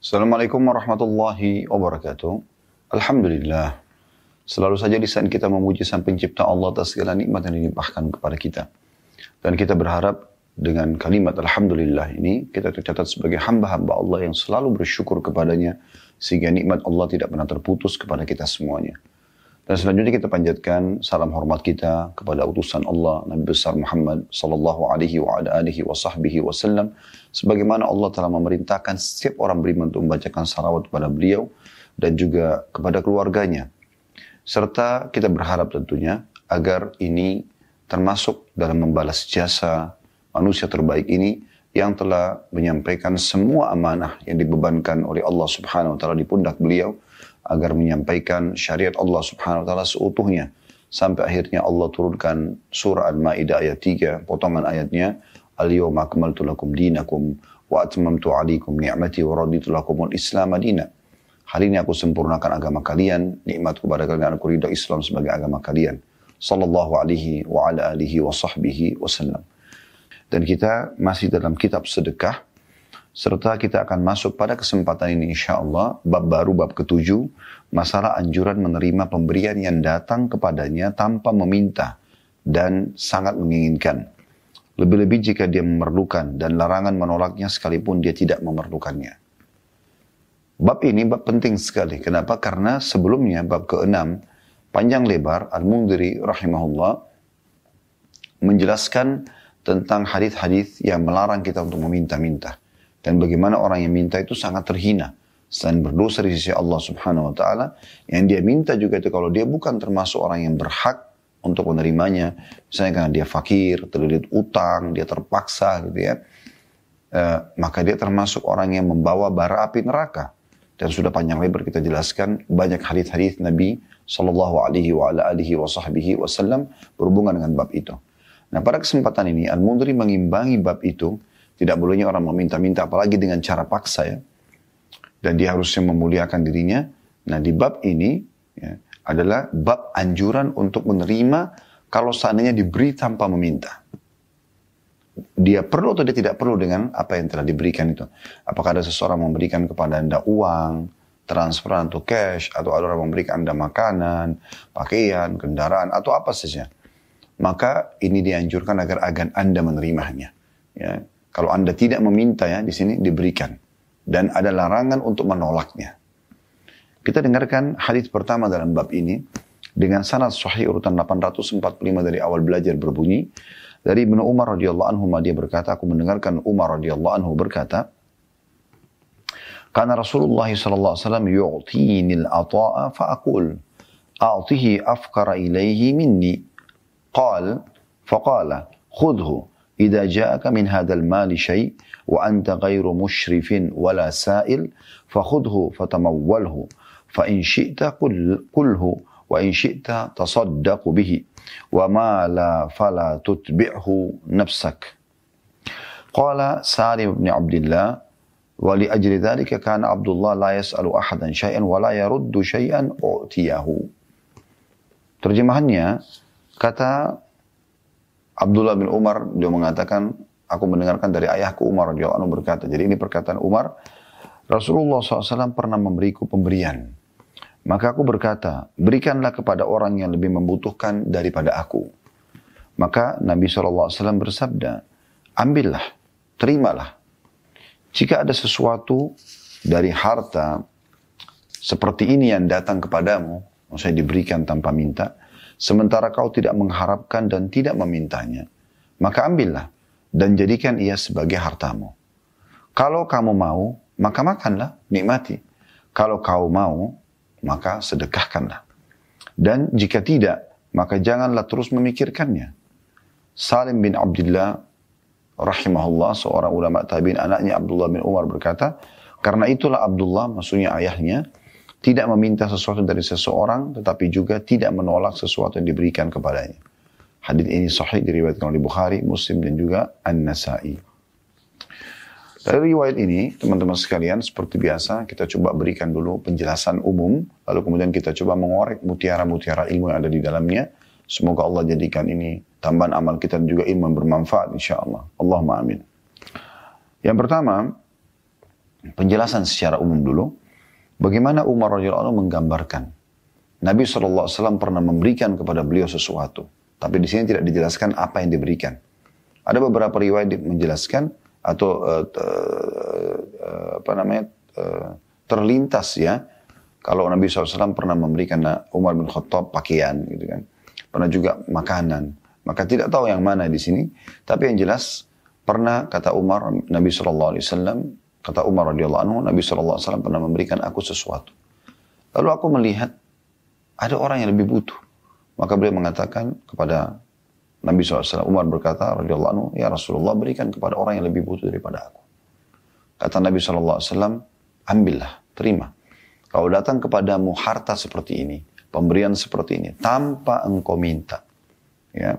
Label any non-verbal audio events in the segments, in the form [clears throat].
Assalamualaikum warahmatullahi wabarakatuh. Alhamdulillah. Selalu saja lisan kita memuji sang pencipta Allah atas segala nikmat yang dilimpahkan kepada kita. Dan kita berharap dengan kalimat Alhamdulillah ini kita tercatat sebagai hamba-hamba Allah yang selalu bersyukur kepadanya sehingga nikmat Allah tidak pernah terputus kepada kita semuanya. Dan selanjutnya kita panjatkan salam hormat kita kepada utusan Allah Nabi besar Muhammad sallallahu alaihi wa ala alihi wa sahbihi wasallam sebagaimana Allah telah memerintahkan setiap orang beriman untuk membacakan salawat kepada beliau dan juga kepada keluarganya. Serta kita berharap tentunya agar ini termasuk dalam membalas jasa manusia terbaik ini yang telah menyampaikan semua amanah yang dibebankan oleh Allah Subhanahu wa taala di pundak beliau agar menyampaikan syariat Allah Subhanahu wa taala seutuhnya sampai akhirnya Allah turunkan surah Al-Maidah ayat 3 potongan ayatnya Al-yawma akmaltu lakum dinakum wa atmamtu alaikum ni'mati wa raditu lakumul Islam madina. Hari ini aku sempurnakan agama kalian, nikmatku kepada kalian aku ridha Islam sebagai agama kalian. Sallallahu alaihi wa ala alihi wa sahbihi wasallam. Dan kita masih dalam kitab sedekah serta kita akan masuk pada kesempatan ini insya Allah bab baru bab ketujuh masalah anjuran menerima pemberian yang datang kepadanya tanpa meminta dan sangat menginginkan. Lebih-lebih jika dia memerlukan dan larangan menolaknya sekalipun dia tidak memerlukannya. Bab ini bab penting sekali. Kenapa? Karena sebelumnya bab keenam panjang lebar Al-Mundiri rahimahullah menjelaskan tentang hadis-hadis yang melarang kita untuk meminta-minta dan bagaimana orang yang minta itu sangat terhina selain berdosa di sisi Allah Subhanahu wa taala yang dia minta juga itu kalau dia bukan termasuk orang yang berhak untuk menerimanya. Misalnya karena dia fakir, terlilit utang, dia terpaksa gitu ya. E, maka dia termasuk orang yang membawa bara api neraka. Dan sudah panjang lebar kita jelaskan banyak hadis-hadis Nabi Shallallahu Alaihi Wasallam berhubungan dengan bab itu. Nah pada kesempatan ini Al-Mundri mengimbangi bab itu. Tidak bolehnya orang meminta-minta apalagi dengan cara paksa ya. Dan dia harusnya memuliakan dirinya. Nah di bab ini ya, adalah bab anjuran untuk menerima kalau seandainya diberi tanpa meminta. Dia perlu atau dia tidak perlu dengan apa yang telah diberikan itu. Apakah ada seseorang memberikan kepada anda uang, transfer atau cash, atau ada orang memberikan anda makanan, pakaian, kendaraan, atau apa saja. Maka ini dianjurkan agar agar anda menerimanya. Ya. Kalau anda tidak meminta ya di sini diberikan. Dan ada larangan untuk menolaknya. Kita dengarkan hadis pertama dalam bab ini. Dengan sanad sahih urutan 845 dari awal belajar berbunyi. Dari Ibnu Umar radhiyallahu anhu dia berkata aku mendengarkan Umar radhiyallahu anhu berkata karena Rasulullah sallallahu alaihi wasallam al-ata'a fa aqul a'tihi afqara ilayhi minni. Qal faqala khudhu إذا جاءك من هذا المال شيء وأنت غير مشرف ولا سائل فخذه فتموله. فإن شئت قله وإن شئت تصدق به. وما لا فلا تتبعه نفسك. قال سالم بن عبد الله ولأجل ذلك كان عبد الله لا يسأل أحدا شيئا ولا يرد شيئا أعطيه. Terjemahannya, kata Abdullah bin Umar, dia mengatakan, aku mendengarkan dari ayahku Umar radhiyallahu anhu berkata. Jadi ini perkataan Umar, Rasulullah SAW pernah memberiku pemberian. Maka aku berkata, berikanlah kepada orang yang lebih membutuhkan daripada aku. Maka Nabi SAW bersabda, ambillah, terimalah. Jika ada sesuatu dari harta seperti ini yang datang kepadamu, maksudnya diberikan tanpa minta, sementara kau tidak mengharapkan dan tidak memintanya, maka ambillah dan jadikan ia sebagai hartamu. Kalau kamu mau, maka makanlah, nikmati. Kalau kau mau, maka sedekahkanlah. Dan jika tidak, maka janganlah terus memikirkannya. Salim bin Abdullah rahimahullah, seorang ulama tabi'in anaknya Abdullah bin Umar berkata, karena itulah Abdullah, maksudnya ayahnya, tidak meminta sesuatu dari seseorang, tetapi juga tidak menolak sesuatu yang diberikan kepadanya. Hadis ini sahih diriwayatkan oleh Bukhari, Muslim dan juga An-Nasai. Dari riwayat ini, teman-teman sekalian, seperti biasa, kita coba berikan dulu penjelasan umum, lalu kemudian kita coba mengorek mutiara-mutiara ilmu yang ada di dalamnya. Semoga Allah jadikan ini tambahan amal kita dan juga ilmu yang bermanfaat, insya Allah. Allahumma amin. Yang pertama, penjelasan secara umum dulu. Bagaimana Umar radhiyallahu menggambarkan Nabi SAW pernah memberikan kepada beliau sesuatu. Tapi di sini tidak dijelaskan apa yang diberikan. Ada beberapa riwayat menjelaskan atau uh, uh, apa namanya uh, terlintas ya kalau Nabi SAW pernah memberikan Umar bin Khattab pakaian gitu kan pernah juga makanan maka tidak tahu yang mana di sini tapi yang jelas pernah kata Umar Nabi SAW kata Umar radhiyallahu anhu Nabi SAW pernah memberikan aku sesuatu lalu aku melihat ada orang yang lebih butuh maka beliau mengatakan kepada Nabi SAW, Umar berkata, radhiyallahu anhu, ya Rasulullah berikan kepada orang yang lebih butuh daripada aku. Kata Nabi SAW, ambillah, terima. Kalau datang kepadamu harta seperti ini, pemberian seperti ini, tanpa engkau minta, ya,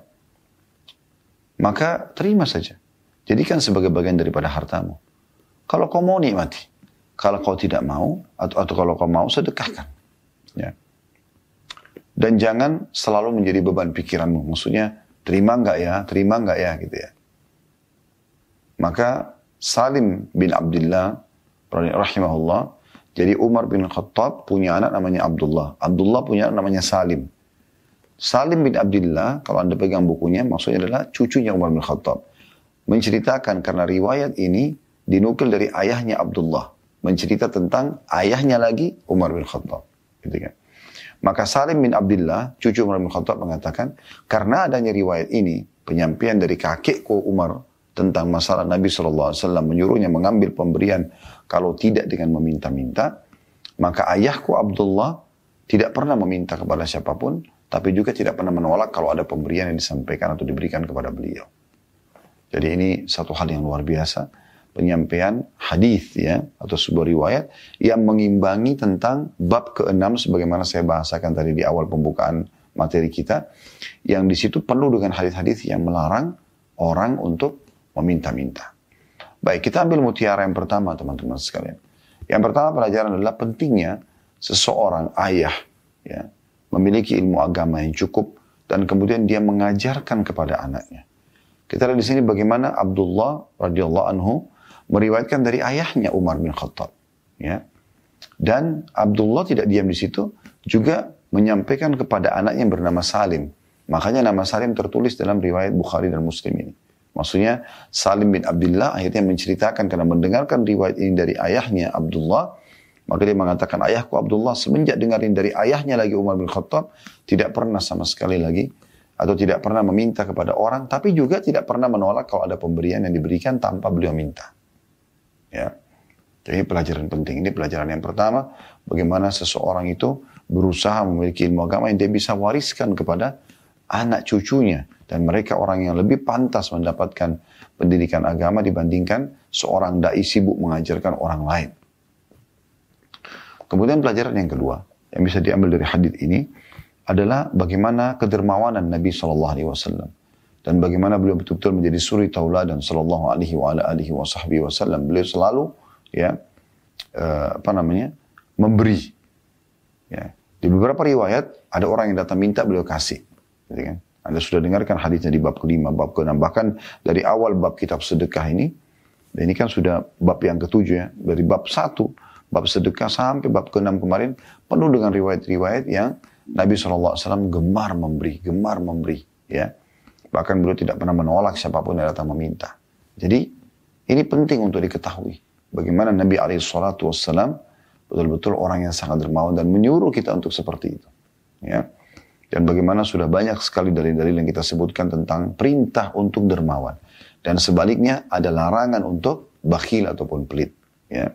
maka terima saja. Jadikan sebagai bagian daripada hartamu. Kalau kau mau nikmati, kalau kau tidak mau, atau, atau kalau kau mau sedekahkan. Ya. Dan jangan selalu menjadi beban pikiranmu. Maksudnya, Terima nggak ya? Terima nggak ya? Gitu ya. Maka Salim bin Abdullah rahimahullah jadi Umar bin Khattab punya anak namanya Abdullah. Abdullah punya anak namanya Salim. Salim bin Abdullah, kalau anda pegang bukunya, maksudnya adalah cucunya Umar bin Khattab. Menceritakan karena riwayat ini dinukil dari ayahnya Abdullah. Mencerita tentang ayahnya lagi Umar bin Khattab. Gitu kan. Maka Salim bin Abdullah, cucu Umar bin Khattab mengatakan, karena adanya riwayat ini, penyampaian dari kakekku Umar tentang masalah Nabi SAW menyuruhnya mengambil pemberian kalau tidak dengan meminta-minta, maka ayahku Abdullah tidak pernah meminta kepada siapa pun, tapi juga tidak pernah menolak kalau ada pemberian yang disampaikan atau diberikan kepada beliau. Jadi ini satu hal yang luar biasa penyampaian hadis ya atau sebuah riwayat yang mengimbangi tentang bab keenam sebagaimana saya bahasakan tadi di awal pembukaan materi kita yang di situ penuh dengan hadis-hadis yang melarang orang untuk meminta-minta. Baik, kita ambil mutiara yang pertama teman-teman sekalian. Yang pertama pelajaran adalah pentingnya seseorang ayah ya memiliki ilmu agama yang cukup dan kemudian dia mengajarkan kepada anaknya. Kita lihat di sini bagaimana Abdullah radhiyallahu anhu meriwayatkan dari ayahnya Umar bin Khattab. Ya. Dan Abdullah tidak diam di situ, juga menyampaikan kepada anaknya yang bernama Salim. Makanya nama Salim tertulis dalam riwayat Bukhari dan Muslim ini. Maksudnya Salim bin Abdullah akhirnya menceritakan karena mendengarkan riwayat ini dari ayahnya Abdullah, maka dia mengatakan ayahku Abdullah semenjak dengarin dari ayahnya lagi Umar bin Khattab tidak pernah sama sekali lagi atau tidak pernah meminta kepada orang, tapi juga tidak pernah menolak kalau ada pemberian yang diberikan tanpa beliau minta. Ya. Jadi pelajaran penting ini pelajaran yang pertama, bagaimana seseorang itu berusaha memiliki ilmu agama yang dia bisa wariskan kepada anak cucunya dan mereka orang yang lebih pantas mendapatkan pendidikan agama dibandingkan seorang dai sibuk mengajarkan orang lain. Kemudian pelajaran yang kedua yang bisa diambil dari hadis ini adalah bagaimana kedermawanan Nabi Shallallahu Alaihi Wasallam dan bagaimana beliau betul-betul menjadi suri tauladan sallallahu alaihi wa ala alihi wa sahbihi wasallam. Beliau selalu ya uh, apa namanya? memberi. Ya. Di beberapa riwayat ada orang yang datang minta beliau kasih. Gitu kan? Anda sudah dengarkan hadisnya di bab kelima, bab keenam. Bahkan dari awal bab kitab sedekah ini, dan ini kan sudah bab yang ketujuh ya, dari bab satu, bab sedekah sampai bab keenam kemarin, penuh dengan riwayat-riwayat yang Nabi SAW gemar memberi, gemar memberi. Ya. Bahkan beliau tidak pernah menolak siapa pun yang datang meminta. Jadi ini penting untuk diketahui. Bagaimana Nabi SAW betul-betul orang yang sangat dermawan dan menyuruh kita untuk seperti itu. Ya. Dan bagaimana sudah banyak sekali dalil-dalil yang kita sebutkan tentang perintah untuk dermawan. Dan sebaliknya ada larangan untuk bakhil ataupun pelit. Ya.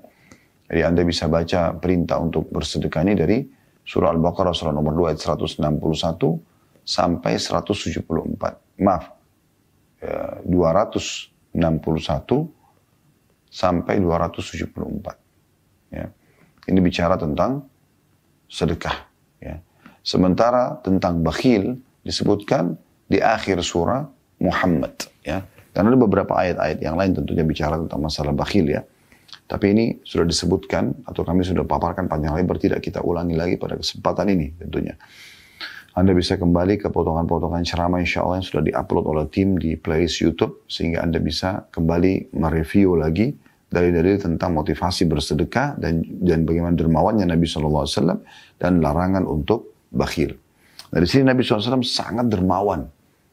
Jadi Anda bisa baca perintah untuk bersedekah ini dari surah Al-Baqarah surah nomor 2 ayat 161 sampai 174 maaf, 261 ya, sampai 274. Ya. Ini bicara tentang sedekah. Ya. Sementara tentang bakhil disebutkan di akhir surah Muhammad. Ya. Dan ada beberapa ayat-ayat yang lain tentunya bicara tentang masalah bakhil ya. Tapi ini sudah disebutkan atau kami sudah paparkan panjang lebar tidak kita ulangi lagi pada kesempatan ini tentunya. Anda bisa kembali ke potongan-potongan ceramah insya Allah yang sudah diupload oleh tim di playlist YouTube sehingga Anda bisa kembali mereview lagi dari dalil tentang motivasi bersedekah dan dan bagaimana dermawannya Nabi SAW dan larangan untuk bakhil. Dari sini Nabi SAW sangat dermawan.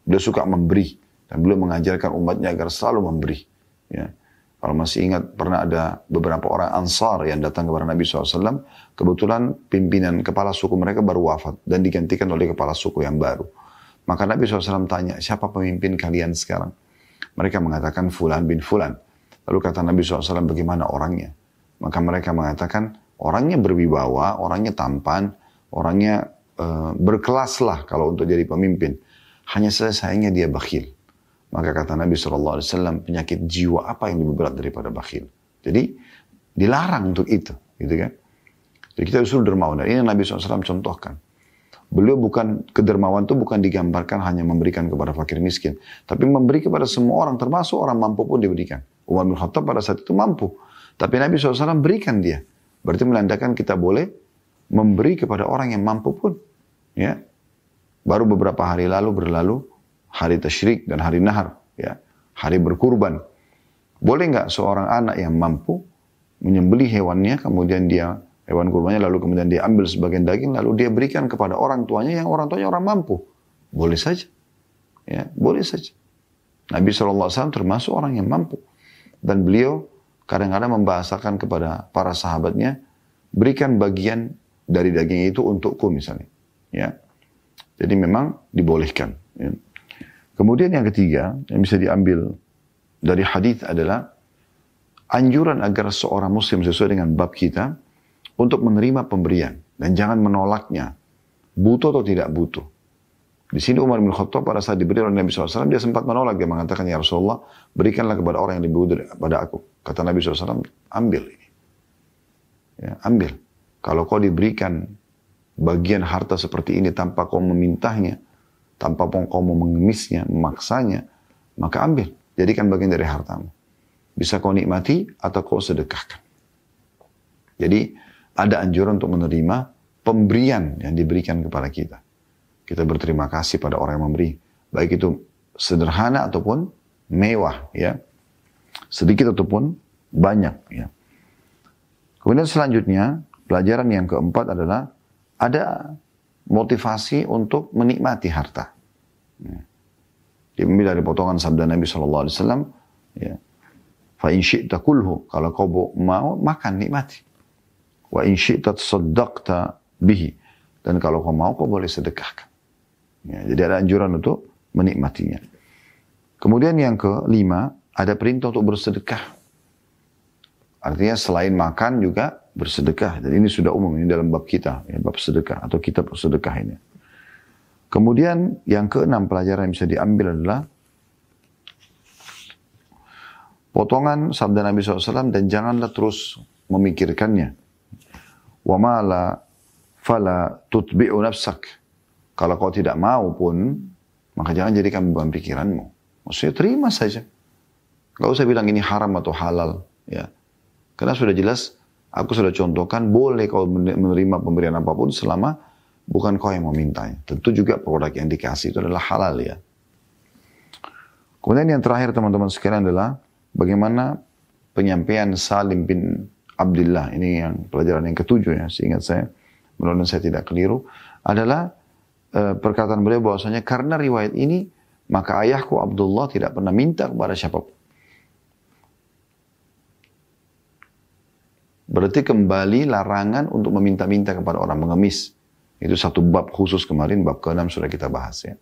Dia suka memberi. Dan beliau mengajarkan umatnya agar selalu memberi. Ya. Kalau masih ingat pernah ada beberapa orang ansar yang datang kepada Nabi SAW. Kebetulan pimpinan kepala suku mereka baru wafat. Dan digantikan oleh kepala suku yang baru. Maka Nabi SAW tanya, siapa pemimpin kalian sekarang? Mereka mengatakan Fulan bin Fulan. Lalu kata Nabi SAW, bagaimana orangnya? Maka mereka mengatakan, orangnya berwibawa, orangnya tampan, orangnya uh, berkelas lah kalau untuk jadi pemimpin. Hanya saja sayangnya dia bakhil. Maka kata Nabi SAW, penyakit jiwa apa yang lebih berat daripada bakhil? Jadi dilarang untuk itu, gitu kan? Jadi kita disuruh dermawan. Dan ini Nabi SAW contohkan. Beliau bukan, kedermawan itu bukan digambarkan hanya memberikan kepada fakir miskin. Tapi memberi kepada semua orang, termasuk orang mampu pun diberikan. Umar bin Khattab pada saat itu mampu. Tapi Nabi SAW berikan dia. Berarti menandakan kita boleh memberi kepada orang yang mampu pun. Ya, Baru beberapa hari lalu berlalu, hari tasyrik dan hari nahar, ya, hari berkurban. Boleh nggak seorang anak yang mampu menyembelih hewannya, kemudian dia hewan kurbannya lalu kemudian dia ambil sebagian daging lalu dia berikan kepada orang tuanya yang orang tuanya orang mampu. Boleh saja. Ya, boleh saja. Nabi SAW termasuk orang yang mampu. Dan beliau kadang-kadang membahasakan kepada para sahabatnya, berikan bagian dari daging itu untukku misalnya. Ya. Jadi memang dibolehkan. Ya. Kemudian yang ketiga yang bisa diambil dari hadis adalah anjuran agar seorang muslim sesuai dengan bab kita untuk menerima pemberian dan jangan menolaknya. Butuh atau tidak butuh. Di sini Umar bin Khattab pada saat diberi oleh Nabi SAW, dia sempat menolak. Dia mengatakan, Ya Rasulullah, berikanlah kepada orang yang lebih daripada aku. Kata Nabi SAW, ambil ini. Ya, ambil. Kalau kau diberikan bagian harta seperti ini tanpa kau memintanya, tanpa kau mau mengemisnya, memaksanya, maka ambil. Jadikan bagian dari hartamu. Bisa kau nikmati atau kau sedekahkan. Jadi ada anjuran untuk menerima pemberian yang diberikan kepada kita. Kita berterima kasih pada orang yang memberi. Baik itu sederhana ataupun mewah ya. Sedikit ataupun banyak ya. Kemudian selanjutnya pelajaran yang keempat adalah ada motivasi untuk menikmati harta. Ya. Diambil dari potongan sabda Nabi Shallallahu Alaihi Wasallam, ya, fa in kulhu, kalau kau mau makan nikmati. Wa in syi'ta saddaqta bihi. Dan kalau kau mau, kau boleh sedekahkan. Ya, jadi ada anjuran untuk menikmatinya. Kemudian yang kelima, ada perintah untuk bersedekah. Artinya selain makan juga bersedekah. Dan ini sudah umum, ini dalam bab kita, ya, bab sedekah atau kitab sedekah ini. Kemudian yang keenam pelajaran yang bisa diambil adalah potongan sabda Nabi SAW dan janganlah terus memikirkannya. Wa mala fala tutbi'u nafsak. Kalau kau tidak mau pun, maka jangan jadikan beban pikiranmu. Maksudnya terima saja. Gak usah bilang ini haram atau halal. ya. Karena sudah jelas, aku sudah contohkan, boleh kau menerima pemberian apa pun selama bukan kau yang memintanya. Tentu juga produk yang dikasih itu adalah halal ya. Kemudian yang terakhir teman-teman sekalian adalah bagaimana penyampaian Salim bin Abdullah ini yang pelajaran yang ketujuh ya seingat saya mudah saya tidak keliru adalah e, perkataan beliau bahwasanya karena riwayat ini maka ayahku Abdullah tidak pernah minta kepada siapa pun. Berarti kembali larangan untuk meminta-minta kepada orang mengemis. Itu satu bab khusus kemarin, bab ke-6 sudah kita bahas ya.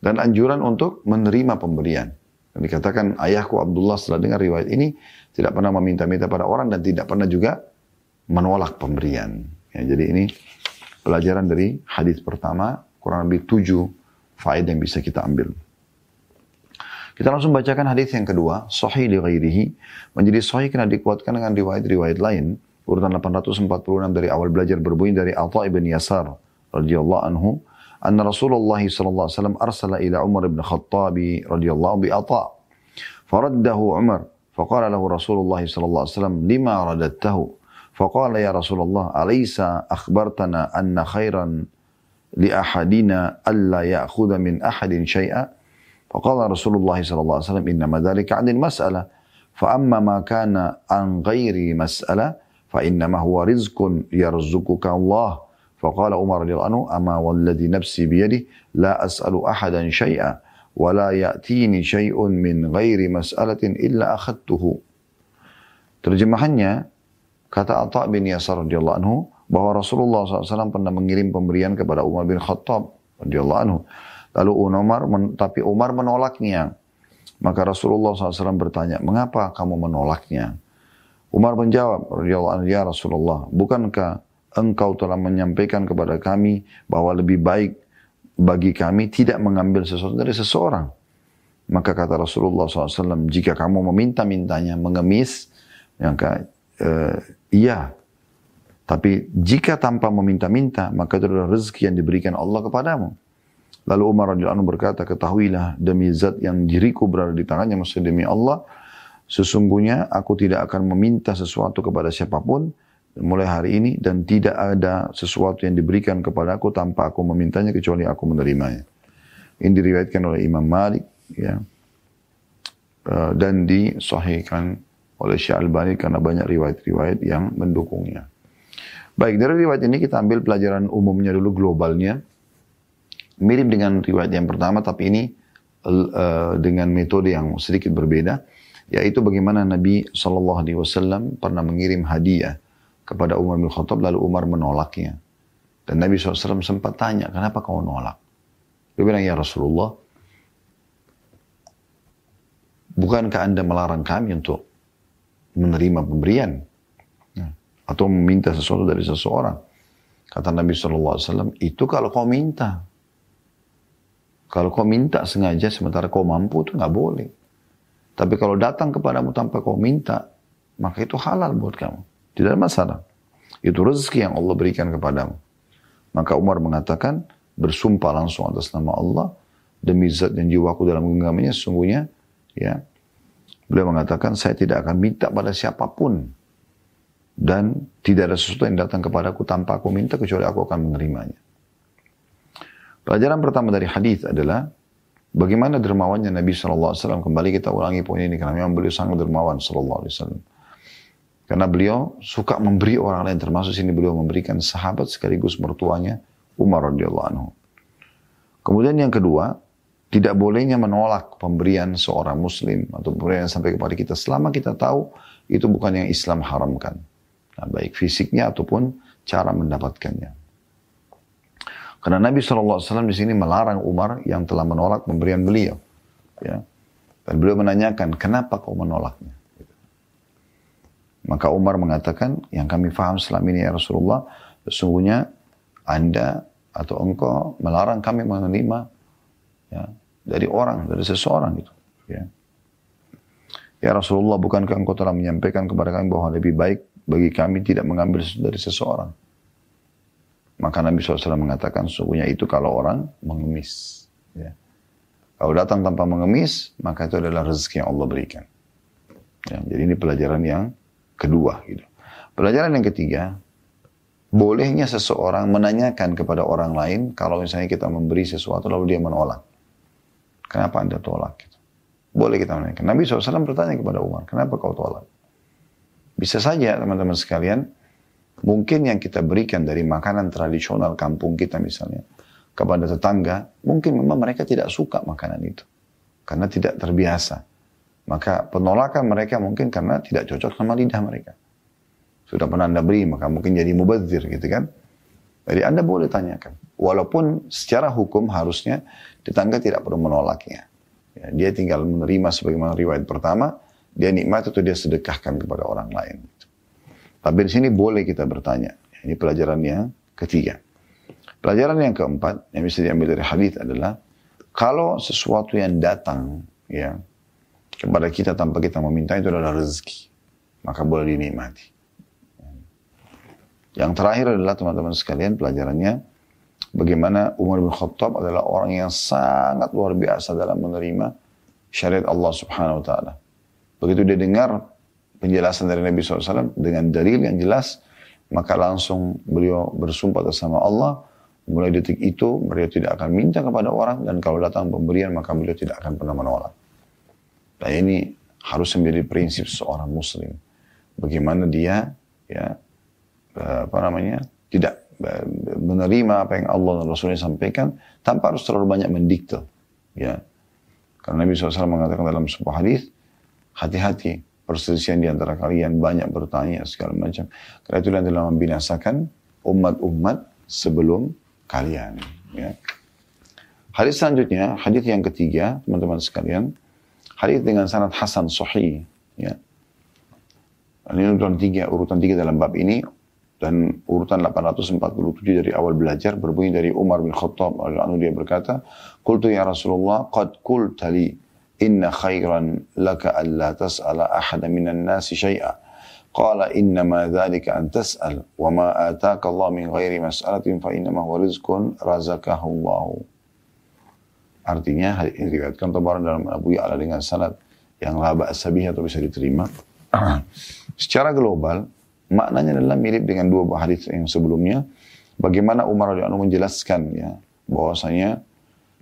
Dan anjuran untuk menerima pemberian. Dan dikatakan ayahku Abdullah setelah dengar riwayat ini tidak pernah meminta-minta pada orang dan tidak pernah juga menolak pemberian. Ya, jadi ini pelajaran dari hadis pertama kurang lebih tujuh faedah yang bisa kita ambil. Kita langsung bacakan hadis yang kedua, sahih li ghairihi, menjadi sahih karena dikuatkan dengan riwayat-riwayat lain. Urutan 846 dari awal belajar berbunyi dari Atha ibn Yasar radhiyallahu anhu, anna Rasulullah sallallahu alaihi wasallam arsala ila Umar ibn Khattab radhiyallahu bi Atha. Faraddahu Umar فقال له رسول الله صلى الله عليه وسلم لما رددته فقال يا رسول الله أليس أخبرتنا أن خيرا لأحدنا ألا يأخذ من أحد شيئا فقال رسول الله صلى الله عليه وسلم إنما ذلك عن المسألة فأما ما كان عن غير مسألة فإنما هو رزق يرزقك الله فقال عمر رضي الله عنه أما والذي نفسي بيده لا أسأل أحدا شيئا ولا يأتيني شيء من غير مسألة إلا أخذته Terjemahannya, kata Atta bin Yasar radhiyallahu anhu, bahwa Rasulullah SAW pernah mengirim pemberian kepada Umar bin Khattab radhiyallahu anhu. Lalu Umar, tapi Umar menolaknya. Maka Rasulullah SAW bertanya, mengapa kamu menolaknya? Umar menjawab, ya Rasulullah, bukankah engkau telah menyampaikan kepada kami bahwa lebih baik bagi kami tidak mengambil sesuatu dari seseorang? Maka kata Rasulullah SAW, jika kamu meminta-mintanya, mengemis, maka uh, iya. Tapi jika tanpa meminta-minta, maka itu adalah rezeki yang diberikan Allah kepadamu. Lalu Umar radhiyallahu anhu berkata, ketahuilah demi zat yang diriku berada di tangannya, maksudnya demi Allah, sesungguhnya aku tidak akan meminta sesuatu kepada siapa pun mulai hari ini dan tidak ada sesuatu yang diberikan kepada aku tanpa aku memintanya kecuali aku menerimanya. Ini diriwayatkan oleh Imam Malik ya. Uh, dan disahihkan oleh Syekh Al-Bani karena banyak riwayat-riwayat yang mendukungnya. Baik, dari riwayat ini kita ambil pelajaran umumnya dulu globalnya mirip dengan riwayat yang pertama tapi ini uh, dengan metode yang sedikit berbeda yaitu bagaimana Nabi Shallallahu Alaihi Wasallam pernah mengirim hadiah kepada Umar bin Khattab lalu Umar menolaknya. Dan Nabi SAW sempat tanya kenapa kau nolak dia bilang ya Rasulullah bukankah anda melarang kami untuk menerima pemberian? Ya, atau meminta sesuatu dari seseorang? Kata Nabi SAW itu kalau kau minta. Kalau kau minta sengaja sementara kau mampu itu nggak boleh. Tapi kalau datang kepadamu tanpa kau minta, maka itu halal buat kamu. Tidak ada masalah. Itu rezeki yang Allah berikan kepadamu. Maka Umar mengatakan, bersumpah langsung atas nama Allah, demi zat yang jiwaku dalam genggamannya, sesungguhnya, ya, beliau mengatakan, saya tidak akan minta pada siapa pun. Dan tidak ada sesuatu yang datang kepadaku tanpa aku minta, kecuali aku akan menerimanya. Pelajaran pertama dari hadis adalah bagaimana dermawannya Nabi SAW. Kembali kita ulangi poin ini karena memang beliau sangat dermawan SAW. Karena beliau suka memberi orang lain termasuk sini beliau memberikan sahabat sekaligus mertuanya Umar radhiyallahu anhu. Kemudian yang kedua, tidak bolehnya menolak pemberian seorang muslim atau pemberian sampai kepada kita selama kita tahu itu bukan yang Islam haramkan. Nah, baik fisiknya ataupun cara mendapatkannya. Karena Nabi SAW di sini melarang Umar yang telah menolak pemberian beliau. Ya. Dan beliau menanyakan, kenapa kau menolaknya? Maka Umar mengatakan, yang kami faham selama ini ya Rasulullah, sesungguhnya Anda atau engkau melarang kami menerima ya, dari orang, dari seseorang gitu. Ya. ya Rasulullah, bukankah engkau telah menyampaikan kepada kami bahwa lebih baik bagi kami tidak mengambil dari seseorang? Maka Nabi SAW mengatakan sesungguhnya itu kalau orang mengemis. Ya. Kalau datang tanpa mengemis, maka itu adalah rezeki yang Allah berikan. Ya, jadi ini pelajaran yang kedua. Gitu. Pelajaran yang ketiga, bolehnya seseorang menanyakan kepada orang lain kalau misalnya kita memberi sesuatu lalu dia menolak. Kenapa anda tolak? Gitu. Boleh kita menanyakan. Nabi SAW bertanya kepada Umar, kenapa kau tolak? Bisa saja teman-teman sekalian, Mungkin yang kita berikan dari makanan tradisional kampung kita misalnya kepada tetangga, mungkin memang mereka tidak suka makanan itu. Karena tidak terbiasa. Maka penolakan mereka mungkin karena tidak cocok sama lidah mereka. Sudah pernah anda beri, maka mungkin jadi mubazir gitu kan. Jadi anda boleh tanyakan. Walaupun secara hukum harusnya tetangga tidak perlu menolaknya. Ya, dia tinggal menerima sebagaimana riwayat pertama, dia nikmat atau dia sedekahkan kepada orang lain. Tapi di sini boleh kita bertanya. Ini pelajaran yang ketiga. Pelajaran yang keempat yang bisa diambil dari hadis adalah kalau sesuatu yang datang ya kepada kita tanpa kita meminta itu adalah rezeki, maka boleh dinikmati. Yang terakhir adalah teman-teman sekalian pelajarannya bagaimana Umar bin Khattab adalah orang yang sangat luar biasa dalam menerima syariat Allah Subhanahu wa taala. Begitu dia dengar penjelasan dari Nabi SAW dengan dalil yang jelas, maka langsung beliau bersumpah atas nama Allah, mulai detik itu beliau tidak akan minta kepada orang dan kalau datang pemberian maka beliau tidak akan pernah menolak. Nah ini harus menjadi prinsip seorang muslim. Bagaimana dia ya eh, apa namanya tidak eh, menerima apa yang Allah dan Rasulnya sampaikan tanpa harus terlalu banyak mendikte. Ya. Karena Nabi SAW mengatakan dalam sebuah hadis, hati-hati perselisihan di antara kalian banyak bertanya segala macam. Karena itu telah membinasakan umat-umat sebelum kalian. Ya. Hadis selanjutnya, hadis yang ketiga, teman-teman sekalian, hadis dengan sanad Hasan Sahih. Ya. Ini urutan tiga, urutan tiga dalam bab ini dan urutan 847 dari awal belajar berbunyi dari Umar bin Khattab lalu dia berkata, "Qultu ya Rasulullah, qad qulta li inna khairan laka alla tas'ala ahada minan nasi syai'a." Qala innama dhalika an tas'al wa ma ataka Allah min ghairi mas'alatin fa innama huwa rizqun razaqahu Allah. Artinya hadis ini diriwayatkan Tabaran dalam Abu Ya'la dengan sanad yang la ba'sa atau bisa diterima. [clears throat] Secara global, maknanya adalah mirip dengan dua hadis yang sebelumnya. Bagaimana Umar radhiyallahu menjelaskan ya bahwasanya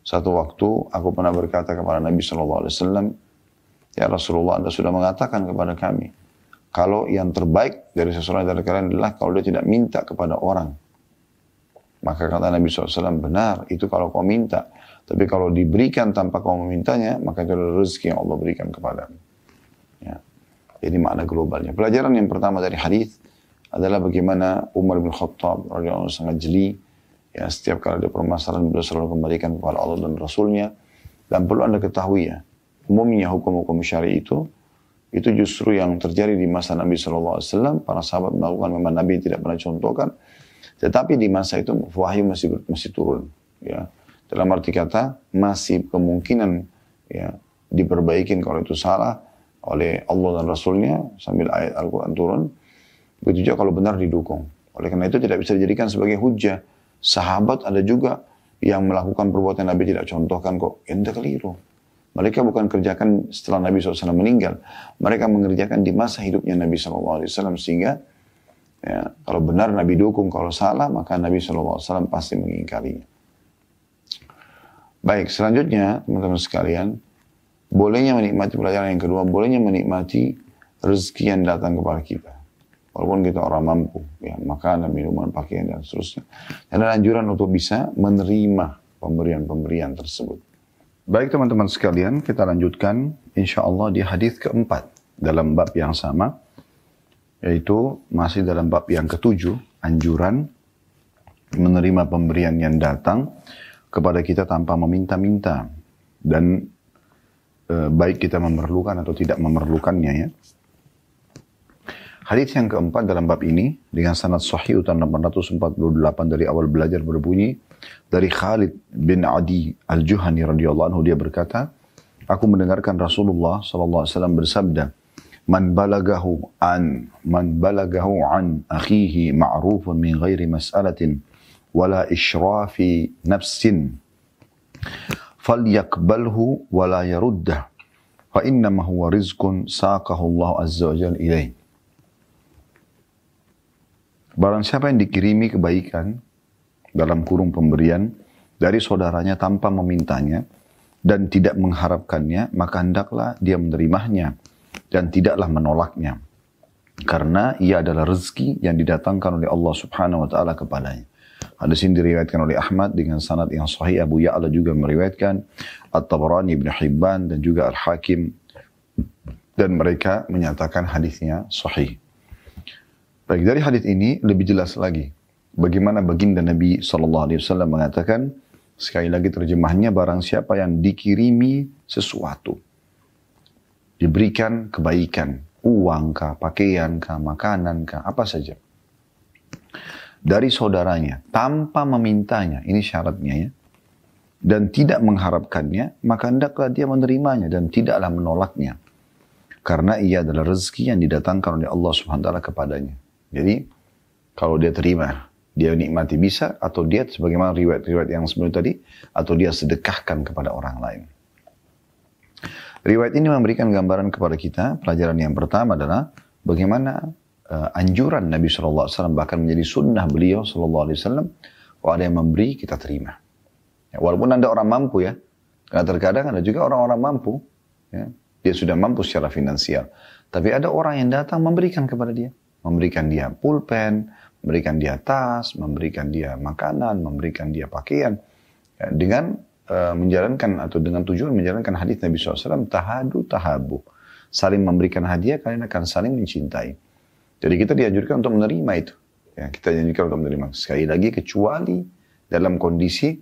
satu waktu aku pernah berkata kepada Nabi Shallallahu Alaihi Wasallam, ya Rasulullah Anda sudah mengatakan kepada kami, kalau yang terbaik dari seseorang dari kalian adalah kalau dia tidak minta kepada orang. Maka kata Nabi SAW, benar, itu kalau kau minta. Tapi kalau diberikan tanpa kau memintanya, maka itu adalah rezeki yang Allah berikan kepada. Ya. Jadi makna globalnya. Pelajaran yang pertama dari hadis adalah bagaimana Umar bin Khattab radhiyallahu sangat jeli ya setiap kali ada permasalahan beliau selalu kembalikan kepada Allah dan Rasulnya dan perlu anda ketahui ya umumnya hukum-hukum syari itu itu justru yang terjadi di masa Nabi SAW para sahabat melakukan memang Nabi tidak pernah contohkan tetapi di masa itu wahyu masih masih turun ya dalam arti kata, masih kemungkinan ya diperbaikin kalau itu salah oleh Allah dan Rasulnya sambil ayat Al-Quran turun. Begitu juga kalau benar didukung. Oleh karena itu tidak bisa dijadikan sebagai hujah. Sahabat ada juga yang melakukan perbuatan Nabi tidak contohkan kok. Ente keliru. Mereka bukan kerjakan setelah Nabi SAW meninggal. Mereka mengerjakan di masa hidupnya Nabi SAW. Sehingga ya, kalau benar Nabi dukung, kalau salah maka Nabi SAW pasti mengingkarinya. Baik, selanjutnya teman-teman sekalian, bolehnya menikmati pelajaran yang kedua, bolehnya menikmati rezeki yang datang kepada kita. Walaupun kita orang mampu, ya, makanan, minuman, pakaian, dan seterusnya. Ada anjuran untuk bisa menerima pemberian-pemberian tersebut. Baik teman-teman sekalian, kita lanjutkan insya Allah di hadis keempat dalam bab yang sama, yaitu masih dalam bab yang ketujuh, anjuran menerima pemberian yang datang kepada kita tanpa meminta-minta dan e, baik kita memerlukan atau tidak memerlukannya ya. Hadis yang keempat dalam bab ini dengan sanad sahih utan 848 dari awal belajar berbunyi dari Khalid bin Adi Al-Juhani radhiyallahu anhu dia berkata, aku mendengarkan Rasulullah sallallahu alaihi wasallam bersabda, "Man balagahu an man balagahu an akhihi ma'rufun min ghairi mas'alatin wala ishrafi nafsin falyakbalhu wala yaruddah fa innama huwa rizqun saqahu Allah azza wa jalla ilaih Barang siapa yang dikirimi kebaikan dalam kurung pemberian dari saudaranya tanpa memintanya dan tidak mengharapkannya, maka hendaklah dia menerimanya dan tidaklah menolaknya. Karena ia adalah rezeki yang didatangkan oleh Allah subhanahu wa ta'ala kepadanya. Hadis ini diriwayatkan oleh Ahmad dengan sanad yang sahih. Abu Ya'la juga meriwayatkan. At-Tabarani Ibn Hibban dan juga Al-Hakim. Dan mereka menyatakan hadisnya sahih. Baik, dari hadis ini lebih jelas lagi. Bagaimana baginda Nabi SAW mengatakan, sekali lagi terjemahnya, barang siapa yang dikirimi sesuatu. Diberikan kebaikan, uang kah, pakaian kah, makanan kah, apa saja dari saudaranya tanpa memintanya. Ini syaratnya ya. Dan tidak mengharapkannya, maka hendaklah dia menerimanya dan tidaklah menolaknya. Karena ia adalah rezeki yang didatangkan oleh Allah Subhanahu wa taala kepadanya. Jadi kalau dia terima, dia nikmati bisa atau dia sebagaimana riwayat-riwayat yang sebelum tadi atau dia sedekahkan kepada orang lain. Riwayat ini memberikan gambaran kepada kita, pelajaran yang pertama adalah bagaimana uh, anjuran Nabi SAW, bahkan menjadi sunnah beliau SAW, kalau ada yang memberi, kita terima. Ya, walaupun Anda orang mampu ya, karena terkadang ada juga orang-orang mampu, ya, Dia sudah mampu secara finansial. Tapi ada orang yang datang memberikan kepada dia. Memberikan dia pulpen, memberikan dia tas, memberikan dia makanan, memberikan dia pakaian. Ya, dengan uh, menjalankan atau dengan tujuan menjalankan hadis Nabi SAW, tahadu tahabu. Saling memberikan hadiah, kalian akan saling mencintai. Jadi kita dianjurkan untuk menerima itu. Ya, kita dianjurkan untuk menerima. Sekali lagi, kecuali dalam kondisi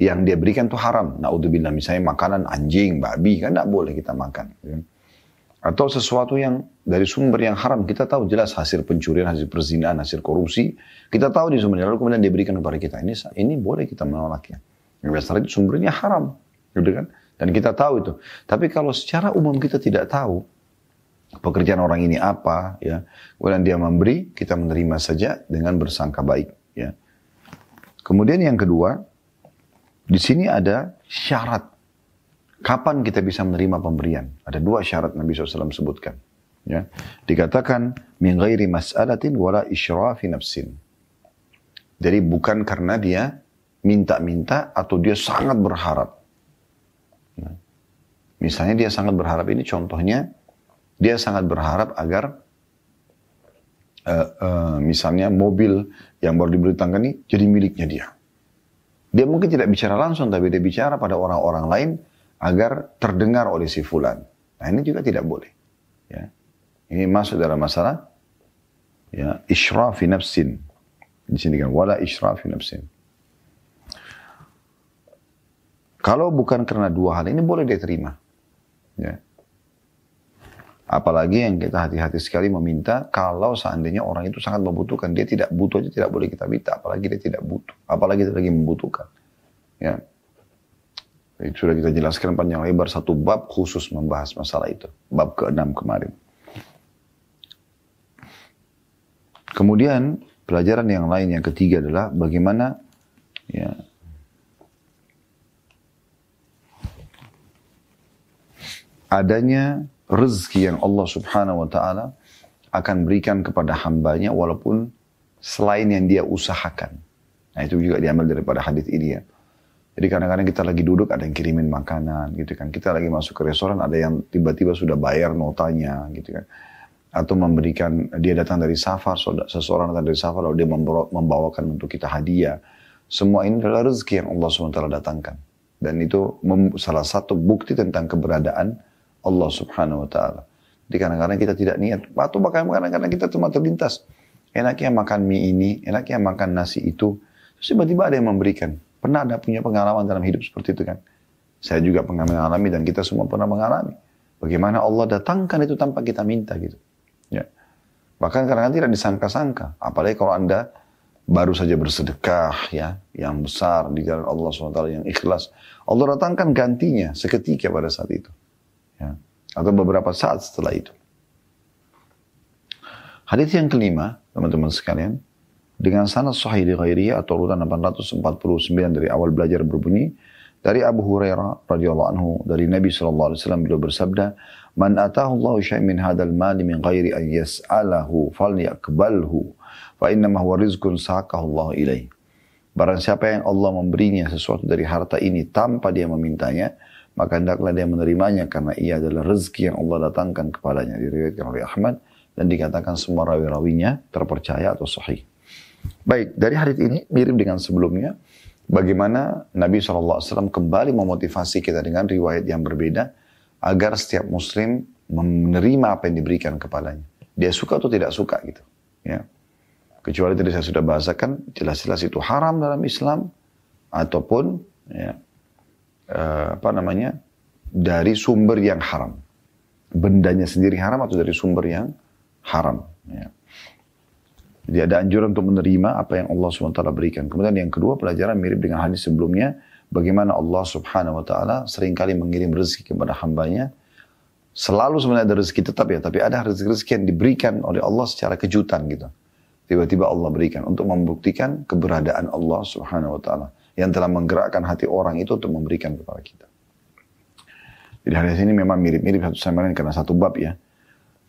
yang dia berikan itu haram. Naudzubillah misalnya makanan anjing, babi, kan tidak boleh kita makan. Ya. Atau sesuatu yang dari sumber yang haram, kita tahu jelas hasil pencurian, hasil perzinahan, hasil korupsi. Kita tahu di sumbernya, lalu kemudian diberikan kepada kita. Ini ini boleh kita menolaknya. Yang dasar itu sumbernya haram. Gitu kan? Dan kita tahu itu. Tapi kalau secara umum kita tidak tahu, pekerjaan orang ini apa, ya, kemudian dia memberi, kita menerima saja dengan bersangka baik. Ya. Kemudian yang kedua, di sini ada syarat Kapan kita bisa menerima pemberian? Ada dua syarat Nabi SAW sebutkan. Ya. Dikatakan, min ghairi mas'alatin wala isyrafi nafsin. Jadi bukan karena dia minta-minta atau dia sangat berharap. Ya. Misalnya dia sangat berharap ini contohnya, dia sangat berharap agar uh, uh, misalnya mobil yang baru diberitakan ini jadi miliknya dia. Dia mungkin tidak bicara langsung, tapi dia bicara pada orang-orang lain agar terdengar oleh si fulan. Nah ini juga tidak boleh. Ya. Ini masuk dalam masalah ya israfi nafsin. Di sini kan wala israfi nafsin. Kalau bukan karena dua hal ini boleh dia terima. Ya. Apalagi yang kita hati-hati sekali meminta kalau seandainya orang itu sangat membutuhkan. Dia tidak butuh aja tidak boleh kita minta. Apalagi dia tidak butuh. Apalagi dia lagi membutuhkan. Ya. Itu sudah kita jelaskan panjang lebar satu bab khusus membahas masalah itu. Bab ke-6 kemarin. Kemudian pelajaran yang lain yang ketiga adalah bagaimana ya, adanya rezeki yang Allah subhanahu wa ta'ala akan berikan kepada hambanya walaupun selain yang dia usahakan. Nah itu juga diambil daripada hadis ini ya. Jadi kadang-kadang kita lagi duduk ada yang kirimin makanan gitu kan. Kita lagi masuk ke restoran ada yang tiba-tiba sudah bayar notanya gitu kan. Atau memberikan, dia datang dari safar, seseorang datang dari safar lalu dia membawakan untuk kita hadiah. Semua ini adalah rezeki yang Allah SWT datangkan. Dan itu salah satu bukti tentang keberadaan Allah Subhanahu Wa Taala. Jadi kadang-kadang kita tidak niat, atau bahkan kadang-kadang kita cuma terlintas. Enaknya makan mie ini, enaknya makan nasi itu. Terus tiba-tiba ada yang memberikan. Pernah ada punya pengalaman dalam hidup seperti itu kan? Saya juga pernah mengalami dan kita semua pernah mengalami. Bagaimana Allah datangkan itu tanpa kita minta gitu. Ya. Bahkan kadang-kadang tidak disangka-sangka. Apalagi kalau Anda baru saja bersedekah ya, yang besar di jalan Allah SWT yang ikhlas. Allah datangkan gantinya seketika pada saat itu. Ya. Atau beberapa saat setelah itu. Hadis yang kelima, teman-teman sekalian, dengan sanad sahih di ghairiyah atau urutan 849 dari awal belajar berbunyi dari Abu Hurairah radhiyallahu anhu dari Nabi sallallahu alaihi wasallam beliau bersabda man atahu Allah syai' min hadzal mali min ghairi an yas'alahu falyaqbalhu fa inna ma huwa rizqun saqahu Allah ilaih Barang siapa yang Allah memberinya sesuatu dari harta ini tanpa dia memintanya, maka hendaklah dia menerimanya karena ia adalah rezeki yang Allah datangkan kepadanya. Diriwayatkan oleh Ahmad dan dikatakan semua rawi-rawinya terpercaya atau sahih. Baik, dari hadis ini mirip dengan sebelumnya. Bagaimana Nabi SAW kembali memotivasi kita dengan riwayat yang berbeda agar setiap muslim menerima apa yang diberikan kepadanya. Dia suka atau tidak suka gitu. Ya. Kecuali tadi saya sudah bahasakan, jelas-jelas itu haram dalam Islam ataupun ya, uh, apa namanya dari sumber yang haram. Bendanya sendiri haram atau dari sumber yang haram. Ya. Jadi ada anjuran untuk menerima apa yang Allah SWT berikan. Kemudian yang kedua pelajaran mirip dengan hadis sebelumnya. Bagaimana Allah Subhanahu Wa Taala sering kali mengirim rezeki kepada hambanya. Selalu sebenarnya ada rezeki tetap ya, tapi ada rezeki-rezeki yang diberikan oleh Allah secara kejutan gitu. Tiba-tiba Allah berikan untuk membuktikan keberadaan Allah Subhanahu Wa Taala yang telah menggerakkan hati orang itu untuk memberikan kepada kita. Jadi hadis ini memang mirip-mirip satu sama lain karena satu bab ya.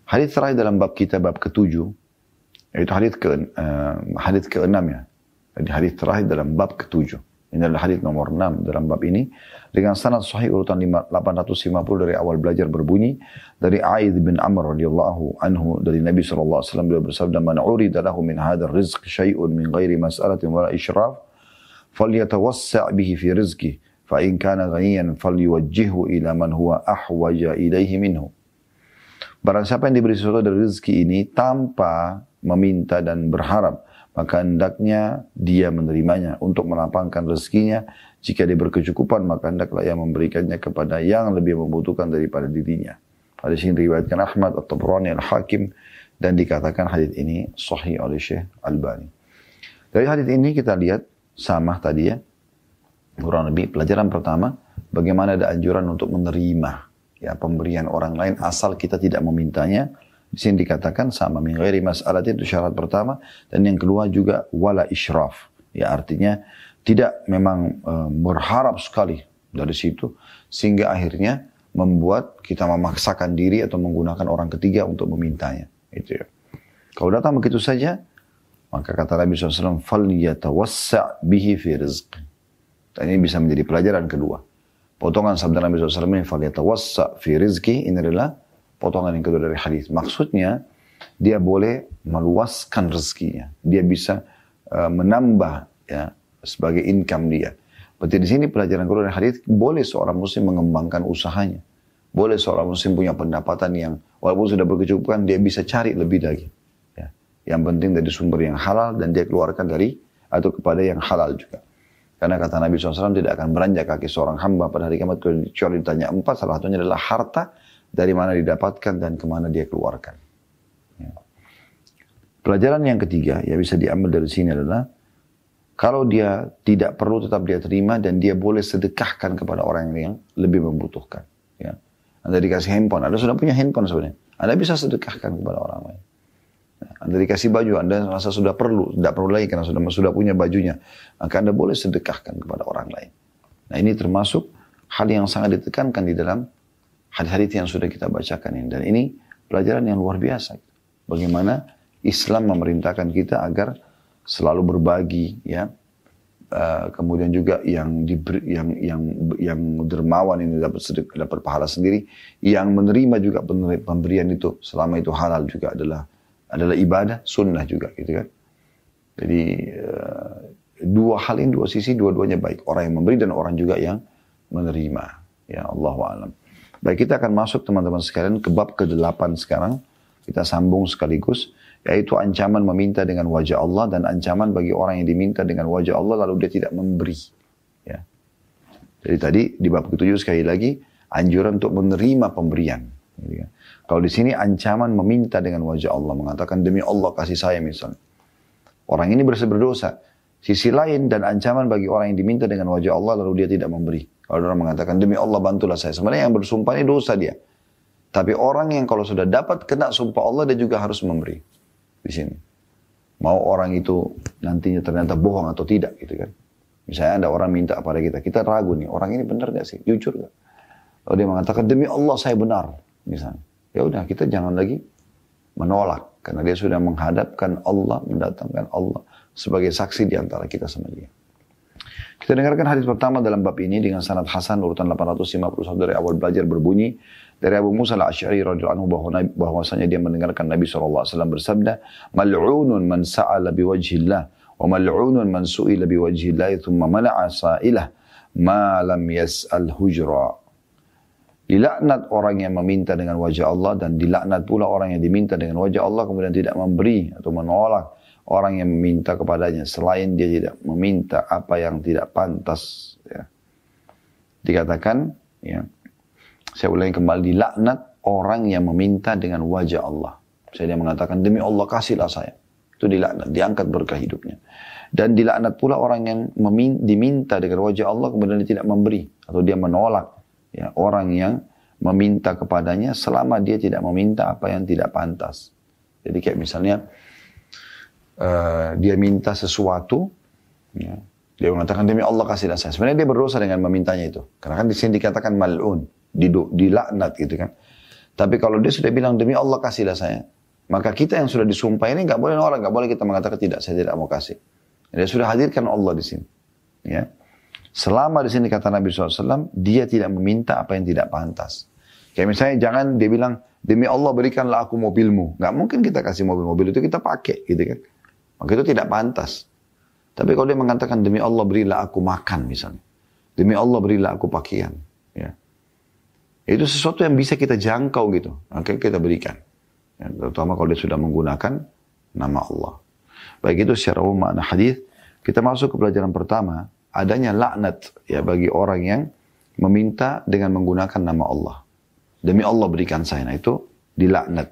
Hadis terakhir dalam bab kita bab ketujuh itu hadis ke uh, hadis ke-6 ya. Jadi hadis terakhir dalam bab ketujuh. Ini adalah hadis nomor 6 dalam bab ini dengan sanad sahih urutan 850 dari awal belajar berbunyi dari Aid bin Amr radhiyallahu anhu dari Nabi wasallam beliau bersabda man urida lahu min hadzal rizq syai'un min ghairi mas'alatin wala israf falyatawassa' bihi fi rizqihi fa in kana ghaniyan falyuwajjihhu ila man huwa ahwaja ilaihi minhu Barang siapa yang diberi sesuatu dari rezeki ini tanpa meminta dan berharap maka hendaknya dia menerimanya untuk melapangkan rezekinya. Jika dia berkecukupan, maka hendaklah ia memberikannya kepada yang lebih membutuhkan daripada dirinya. Hadis ini diriwayatkan Ahmad atau tabrani Al-Hakim dan dikatakan hadis ini sahih oleh Syekh Albani. Dari hadis ini kita lihat sama tadi ya. Kurang lebih pelajaran pertama, bagaimana ada anjuran untuk menerima ya pemberian orang lain asal kita tidak memintanya di sini dikatakan sama min ghairi mas'alat itu syarat pertama dan yang kedua juga wala israf. Ya artinya tidak memang e, berharap sekali dari situ sehingga akhirnya membuat kita memaksakan diri atau menggunakan orang ketiga untuk memintanya. Itu ya. Kalau datang begitu saja, maka kata Nabi SAW, فَلْيَتَوَسَّعْ بِهِ فِي رِزْقِ Dan ini bisa menjadi pelajaran kedua. Potongan sabda Nabi SAW ini, فَلْيَتَوَسَّعْ فِي رِزْقِ Ini adalah potongan yang kedua dari hadis. Maksudnya dia boleh meluaskan rezekinya. Dia bisa uh, menambah ya sebagai income dia. Berarti di sini pelajaran kedua dari hadis boleh seorang muslim mengembangkan usahanya. Boleh seorang muslim punya pendapatan yang walaupun sudah berkecukupan dia bisa cari lebih lagi. Ya. Yang penting dari sumber yang halal dan dia keluarkan dari atau kepada yang halal juga. Karena kata Nabi SAW tidak akan beranjak kaki seorang hamba pada hari kiamat kecuali ditanya empat. Salah satunya adalah harta dari mana didapatkan dan ke mana dia keluarkan. Ya. Pelajaran yang ketiga yang bisa diambil dari sini adalah kalau dia tidak perlu tetap dia terima dan dia boleh sedekahkan kepada orang yang lebih membutuhkan. Ya. Anda dikasih handphone, Anda sudah punya handphone sebenarnya. Anda bisa sedekahkan kepada orang lain. Ya. Anda dikasih baju, Anda merasa sudah perlu, tidak perlu lagi karena sudah sudah punya bajunya. Maka Anda boleh sedekahkan kepada orang lain. Nah ini termasuk hal yang sangat ditekankan di dalam hadis-hadis yang sudah kita bacakan ini. Dan ini pelajaran yang luar biasa. Bagaimana Islam memerintahkan kita agar selalu berbagi, ya. Uh, kemudian juga yang diberi, yang yang yang dermawan ini dapat dapat pahala sendiri, yang menerima juga pemberian itu selama itu halal juga adalah adalah ibadah sunnah juga gitu kan. Jadi uh, dua hal ini dua sisi dua-duanya baik orang yang memberi dan orang juga yang menerima. Ya Allah alam. Baik, kita akan masuk teman-teman sekalian ke bab ke-8 sekarang. Kita sambung sekaligus, yaitu ancaman meminta dengan wajah Allah dan ancaman bagi orang yang diminta dengan wajah Allah lalu dia tidak memberi. Ya. Jadi tadi di bab ke-7 sekali lagi, anjuran untuk menerima pemberian. Gitu kan. Kalau di sini ancaman meminta dengan wajah Allah, mengatakan demi Allah kasih saya misalnya. Orang ini berdosa. Sisi lain dan ancaman bagi orang yang diminta dengan wajah Allah lalu dia tidak memberi. Kalau orang mengatakan demi Allah bantulah saya. Sebenarnya yang bersumpah ini dosa dia. Tapi orang yang kalau sudah dapat kena sumpah Allah dia juga harus memberi. Di sini. Mau orang itu nantinya ternyata bohong atau tidak gitu kan. Misalnya ada orang minta kepada kita, kita ragu nih, orang ini benar gak sih? Jujur gak? Kalau dia mengatakan demi Allah saya benar, misalnya. Ya udah kita jangan lagi menolak karena dia sudah menghadapkan Allah, mendatangkan Allah sebagai saksi di antara kita sama dia. Kita dengarkan hadis pertama dalam bab ini dengan sanad Hasan urutan 851 dari awal belajar berbunyi dari Abu Musa al-Asy'ari radhiyallahu anhu bahwa bahwasanya dia mendengarkan Nabi SAW bersabda mal'unun man sa'ala biwajhillah wa mal'unun man su'ila biwajhillah thumma mala'a sa'ilah ma lam yas'al hujra Dilaknat orang yang meminta dengan wajah Allah dan dilaknat pula orang yang diminta dengan wajah Allah kemudian tidak memberi atau menolak orang yang meminta kepadanya selain dia tidak meminta apa yang tidak pantas ya. dikatakan ya saya ulangi kembali dilaknat orang yang meminta dengan wajah Allah. Saya dia mengatakan demi Allah kasihlah saya. Itu dilaknat diangkat berkah hidupnya. Dan dilaknat pula orang yang diminta dengan wajah Allah kemudian dia tidak memberi atau dia menolak ya orang yang meminta kepadanya selama dia tidak meminta apa yang tidak pantas. Jadi kayak misalnya uh, dia minta sesuatu, ya, dia mengatakan demi Allah kasihlah saya. Sebenarnya dia berdosa dengan memintanya itu. Karena kan di sini dikatakan mal'un, dilaknat gitu kan. Tapi kalau dia sudah bilang demi Allah kasihlah saya, maka kita yang sudah disumpah ini nggak boleh nolak, nggak boleh kita mengatakan tidak, saya tidak mau kasih. Dia sudah hadirkan Allah di sini. Ya. Selama di sini kata Nabi SAW, dia tidak meminta apa yang tidak pantas. Kayak misalnya jangan dia bilang, demi Allah berikanlah aku mobilmu. Gak mungkin kita kasih mobil-mobil itu kita pakai gitu kan. Maka itu tidak pantas. Tapi kalau dia mengatakan demi Allah berilah aku makan misalnya. Demi Allah berilah aku pakaian. Ya. Itu sesuatu yang bisa kita jangkau gitu. Maka kita berikan. Ya, terutama kalau dia sudah menggunakan nama Allah. Baik itu secara umum makna hadis. Kita masuk ke pelajaran pertama. Adanya laknat ya bagi orang yang meminta dengan menggunakan nama Allah. Demi Allah berikan saya. Nah itu dilaknat.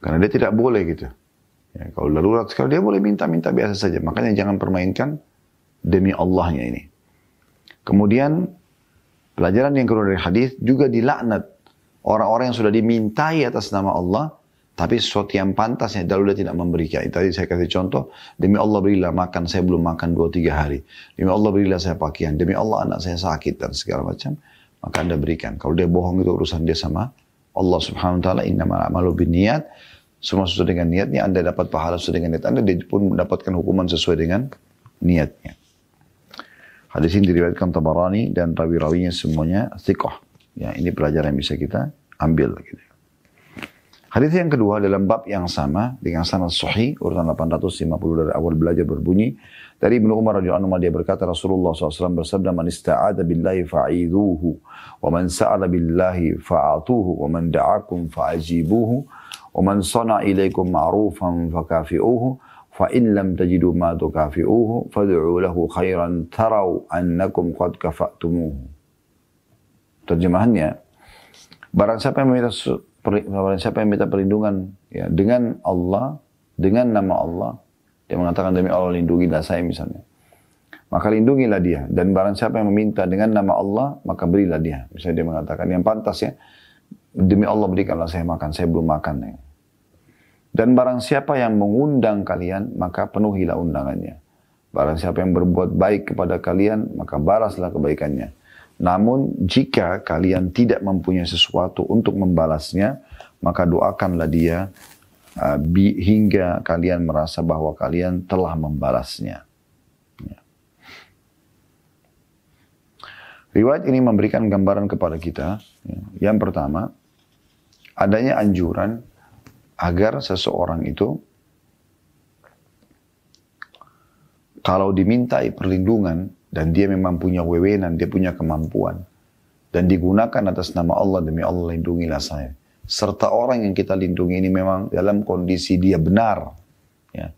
Karena dia tidak boleh gitu. Ya, kalau darurat sekali dia boleh minta-minta biasa saja. Makanya jangan permainkan demi Allahnya ini. Kemudian pelajaran yang kedua dari hadis juga dilaknat orang-orang yang sudah dimintai atas nama Allah tapi sesuatu yang pantasnya lalu tidak memberikan. Tadi saya kasih contoh, demi Allah berilah makan, saya belum makan dua tiga hari. Demi Allah berilah saya pakaian, demi Allah anak saya sakit dan segala macam maka anda berikan. Kalau dia bohong itu urusan dia sama Allah subhanahu wa ta'ala inna ma'amalu bin niat. Semua sesuai dengan niatnya, anda dapat pahala sesuai dengan niat anda, dia pun mendapatkan hukuman sesuai dengan niatnya. Hadis ini diriwayatkan Tabarani dan rawi-rawinya semuanya thiqah. Ya, ini pelajaran yang bisa kita ambil. Gitu. Hadis yang kedua dalam bab yang sama dengan sanad sahih urutan 850 dari awal belajar berbunyi dari Ibnu Umar radhiyallahu anhu dia berkata Rasulullah SAW bersabda man ista'ada billahi fa'idhuhu wa man sa'ala billahi fa'atuhu wa man da'akum fa'ajibuhu sana ilaikum ma'rufan fakafi'uhu fa in lam tajidu ma tukafi'uhu fad'u lahu khairan taraw annakum qad kafa'tumuhu Terjemahannya barang siapa yang meminta barang siapa yang minta perlindungan ya dengan Allah dengan nama Allah dia mengatakan demi Allah lindungilah saya misalnya. Maka lindungilah dia. Dan barang siapa yang meminta dengan nama Allah, maka berilah dia. Misalnya dia mengatakan yang pantas ya, demi Allah berikanlah saya makan, saya belum makan. Ya. Dan barang siapa yang mengundang kalian, maka penuhilah undangannya. Barang siapa yang berbuat baik kepada kalian, maka balaslah kebaikannya. Namun jika kalian tidak mempunyai sesuatu untuk membalasnya, maka doakanlah dia uh, hingga kalian merasa bahwa kalian telah membalasnya. Ya. Riwayat ini memberikan gambaran kepada kita. Ya. Yang pertama, adanya anjuran agar seseorang itu kalau dimintai perlindungan dan dia memang punya wewenang, dia punya kemampuan dan digunakan atas nama Allah demi Allah lindungilah saya serta orang yang kita lindungi ini memang dalam kondisi dia benar. Ya.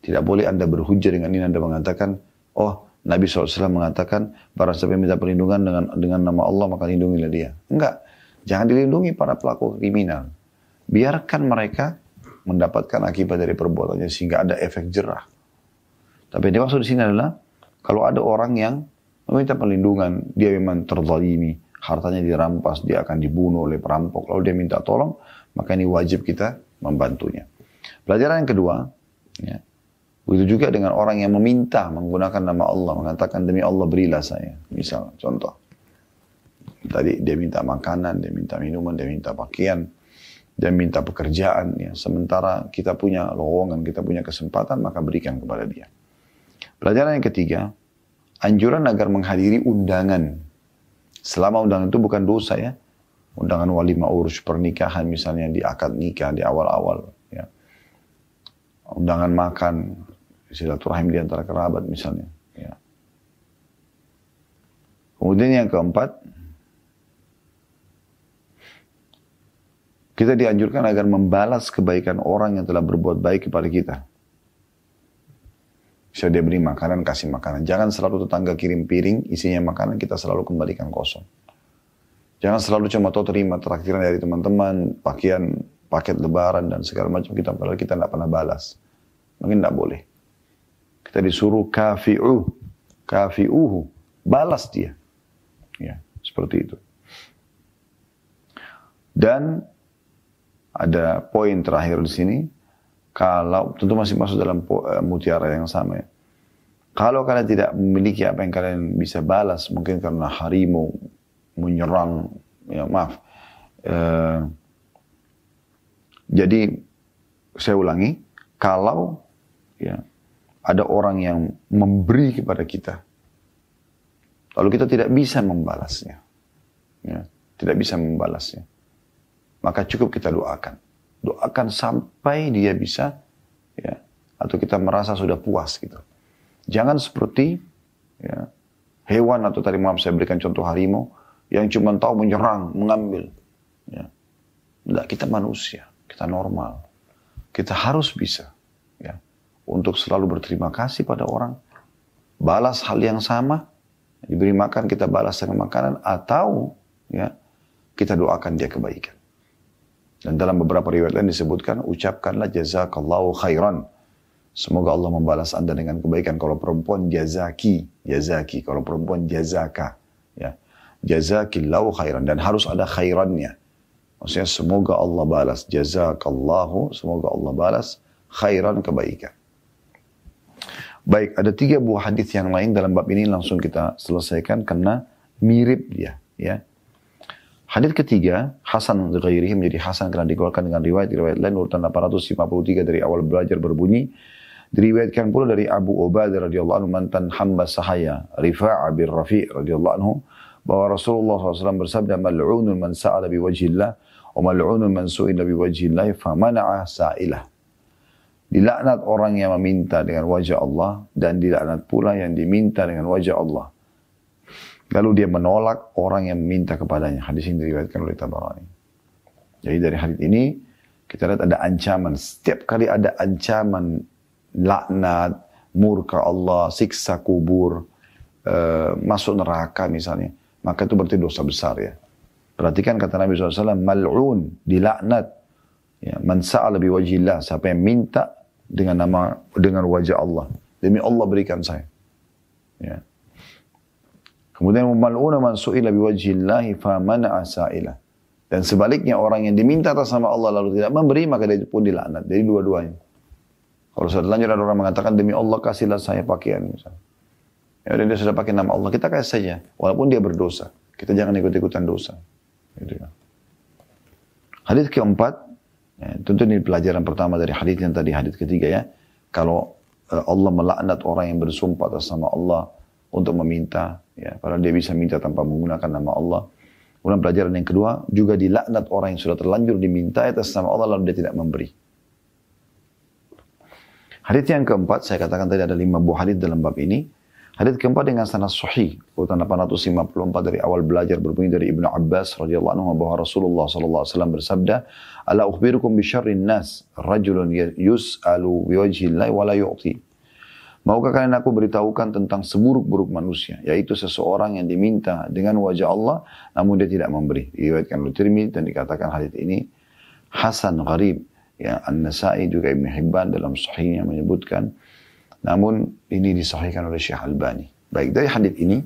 Tidak boleh Anda berhujah dengan ini Anda mengatakan, oh Nabi SAW mengatakan, para siapa yang minta perlindungan dengan dengan nama Allah maka lindungilah dia. Enggak, jangan dilindungi para pelaku kriminal. Biarkan mereka mendapatkan akibat dari perbuatannya sehingga ada efek jerah. Tapi yang dimaksud di sini adalah kalau ada orang yang meminta perlindungan, dia memang terzalimi, hartanya dirampas, dia akan dibunuh oleh perampok, lalu dia minta tolong, maka ini wajib kita membantunya. Pelajaran yang kedua, ya, begitu juga dengan orang yang meminta menggunakan nama Allah, mengatakan demi Allah berilah saya. Misal, contoh. Tadi dia minta makanan, dia minta minuman, dia minta pakaian, dia minta pekerjaan. Ya. Sementara kita punya lowongan, kita punya kesempatan, maka berikan kepada dia. Pelajaran yang ketiga, anjuran agar menghadiri undangan Selama undangan itu bukan dosa ya. Undangan walimah urus pernikahan misalnya di akad nikah di awal-awal. Ya. Undangan makan, silaturahim di antara kerabat misalnya. Ya. Kemudian yang keempat, kita dianjurkan agar membalas kebaikan orang yang telah berbuat baik kepada kita. Bisa dia beri makanan, kasih makanan. Jangan selalu tetangga kirim piring, isinya makanan, kita selalu kembalikan kosong. Jangan selalu cuma tahu terima terakhiran dari teman-teman, pakaian, paket lebaran, dan segala macam. Kita padahal kita tidak pernah balas. Mungkin tidak boleh. Kita disuruh kafi'u, kafi'uhu, balas dia. Ya, seperti itu. Dan ada poin terakhir di sini, kalau tentu masih masuk dalam uh, mutiara yang sama ya. Kalau kalian tidak memiliki apa yang kalian bisa balas, mungkin karena harimau menyerang, ya maaf. Uh, jadi saya ulangi, kalau ya ada orang yang memberi kepada kita Lalu kita tidak bisa membalasnya. Ya, tidak bisa membalasnya. Maka cukup kita doakan. Doakan sampai dia bisa ya atau kita merasa sudah puas gitu. Jangan seperti ya, hewan atau tadi maaf saya berikan contoh harimau yang cuma tahu menyerang, mengambil. Ya. Kita manusia, kita normal. Kita harus bisa ya untuk selalu berterima kasih pada orang, balas hal yang sama, diberi makan kita balas dengan makanan atau ya kita doakan dia kebaikan. Dan dalam beberapa riwayat lain disebutkan ucapkanlah jazakallahu khairan Semoga Allah membalas anda dengan kebaikan. Kalau perempuan jazaki, jazaki. Kalau perempuan jazaka, ya. Jazakillahu khairan. Dan harus ada khairannya. Maksudnya semoga Allah balas. Jazakallahu, semoga Allah balas khairan kebaikan. Baik, ada tiga buah hadis yang lain dalam bab ini langsung kita selesaikan karena mirip dia, ya. Hadis ketiga, Hasan ghairihi menjadi Hasan karena dikeluarkan dengan riwayat-riwayat lain urutan 853 dari awal belajar berbunyi Diriwayatkan pula dari Abu Ubadah radhiyallahu anhu mantan hamba sahaya Rifa'a bin Rafi' radhiyallahu anhu bahwa Rasulullah SAW bersabda mal'unun man sa'ala bi wajhillah wa mal'unun man su'ila wajhillah famana'a sa'ilah. Dilaknat orang yang meminta dengan wajah Allah dan dilaknat pula yang diminta dengan wajah Allah. Lalu dia menolak orang yang meminta kepadanya. Hadis ini diriwayatkan oleh Tabarani. Jadi dari hadis ini kita lihat ada ancaman. Setiap kali ada ancaman laknat, murka Allah, siksa kubur, uh, masuk neraka misalnya, maka itu berarti dosa besar ya. Perhatikan kata Nabi SAW, mal'un, dilaknat. Ya, man sa'ala biwajillah, siapa yang minta dengan nama dengan wajah Allah. Demi Allah berikan saya. Ya. Kemudian mal'una man su'ila biwajillahi fa mana'a sa'ilah. Dan sebaliknya orang yang diminta atas nama Allah lalu tidak memberi maka dia pun dilaknat. Jadi dua-duanya. Kalau sudah lanjut ada orang mengatakan demi Allah kasihlah saya pakaian misalnya. Ya dia sudah pakai nama Allah, kita kasih saja. Walaupun dia berdosa. Kita jangan ikut-ikutan dosa. Gitu kan. Hadis keempat, ya, tentu ini pelajaran pertama dari hadis yang tadi, hadis ketiga ya. Kalau uh, Allah melaknat orang yang bersumpah atas nama Allah untuk meminta, ya, padahal dia bisa minta tanpa menggunakan nama Allah. Kemudian pelajaran yang kedua, juga dilaknat orang yang sudah terlanjur diminta atas nama Allah lalu dia tidak memberi. Hadis yang keempat, saya katakan tadi ada lima buah hadis dalam bab ini. Hadis keempat dengan sanad sahih, urutan 854 dari awal belajar berbunyi dari Ibnu Abbas radhiyallahu anhu bahwa Rasulullah sallallahu alaihi wasallam bersabda, "Ala ukhbirukum bi syarrin nas, rajulun yus'alu bi wajhillahi wa la yu'ti." Maukah kalian aku beritahukan tentang seburuk-buruk manusia, yaitu seseorang yang diminta dengan wajah Allah, namun dia tidak memberi. Diriwayatkan oleh Tirmidzi dan dikatakan hadis ini hasan gharib Ya, An-Nasai juga Ibn Hibban dalam sahihnya menyebutkan. Namun ini disahihkan oleh Syekh Albani. Baik, dari hadis ini,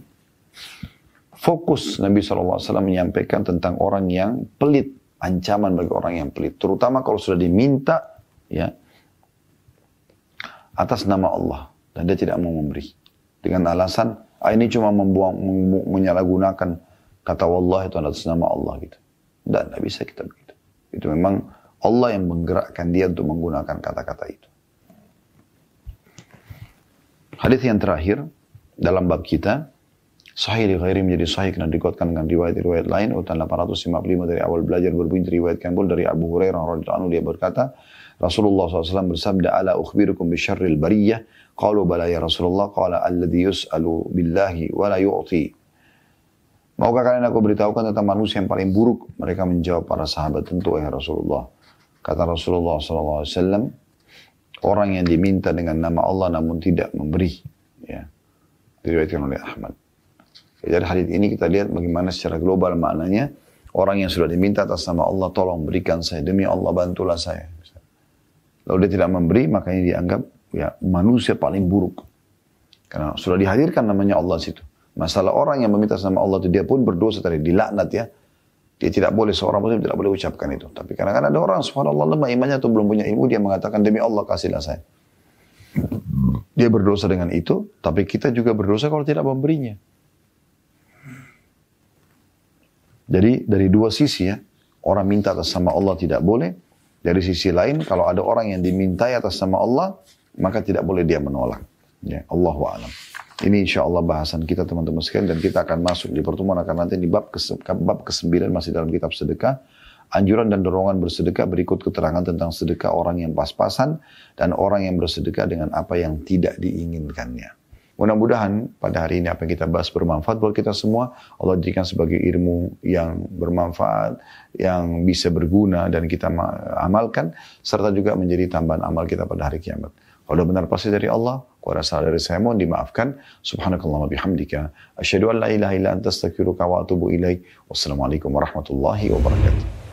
fokus Nabi SAW menyampaikan tentang orang yang pelit. Ancaman bagi orang yang pelit. Terutama kalau sudah diminta, ya, atas nama Allah. Dan dia tidak mau memberi. Dengan alasan, ah, ini cuma membuang, menyalahgunakan kata Allah itu atas nama Allah gitu. Dan tidak bisa kita begitu. Itu memang Allah yang menggerakkan dia untuk menggunakan kata-kata itu. Hadis yang terakhir dalam bab kita, sahih di ghairi menjadi sahih karena dikuatkan dengan riwayat-riwayat lain. Utan 855 dari awal belajar berbunyi diriwayatkan pun dari Abu Hurairah radhiyallahu anhu dia berkata, Rasulullah SAW bersabda, "Ala ukhbirukum bi syarril bariyah?" Qalu bala ya Rasulullah, qala alladhi yus'alu billahi wa la yu'ti. Maukah kalian aku beritahukan tentang manusia yang paling buruk? Mereka menjawab para sahabat, tentu ya Rasulullah. Kata Rasulullah SAW, orang yang diminta dengan nama Allah namun tidak memberi. Ya. Diriwayatkan oleh Ahmad. Dari hadis ini kita lihat bagaimana secara global maknanya orang yang sudah diminta atas nama Allah tolong berikan saya demi Allah bantulah saya. Lalu dia tidak memberi makanya dianggap ya manusia paling buruk. Karena sudah dihadirkan namanya Allah situ. Masalah orang yang meminta sama Allah itu dia pun berdosa tadi dilaknat ya. Dia tidak boleh, seorang muslim tidak boleh ucapkan itu. Tapi kadang-kadang ada orang, subhanallah lemah imannya atau belum punya ilmu, dia mengatakan, demi Allah kasihlah saya. Dia berdosa dengan itu, tapi kita juga berdosa kalau tidak memberinya. Jadi dari dua sisi ya, orang minta atas sama Allah tidak boleh. Dari sisi lain, kalau ada orang yang dimintai atas sama Allah, maka tidak boleh dia menolak. Ya, Allah wa'alam. Ini insya Allah bahasan kita teman-teman sekalian dan kita akan masuk di pertemuan akan nanti di bab, ke, bab ke-9 masih dalam kitab sedekah. Anjuran dan dorongan bersedekah berikut keterangan tentang sedekah orang yang pas-pasan dan orang yang bersedekah dengan apa yang tidak diinginkannya. Mudah-mudahan pada hari ini apa yang kita bahas bermanfaat buat kita semua. Allah jadikan sebagai ilmu yang bermanfaat, yang bisa berguna dan kita amalkan. Serta juga menjadi tambahan amal kita pada hari kiamat. Kalau benar pasti dari Allah, kalau ada salah dari saya mohon dimaafkan. Subhanakallah wa bihamdika. Asyhadu an la ilaha illa anta astaghfiruka wa. Wassalamualaikum warahmatullahi wabarakatuh.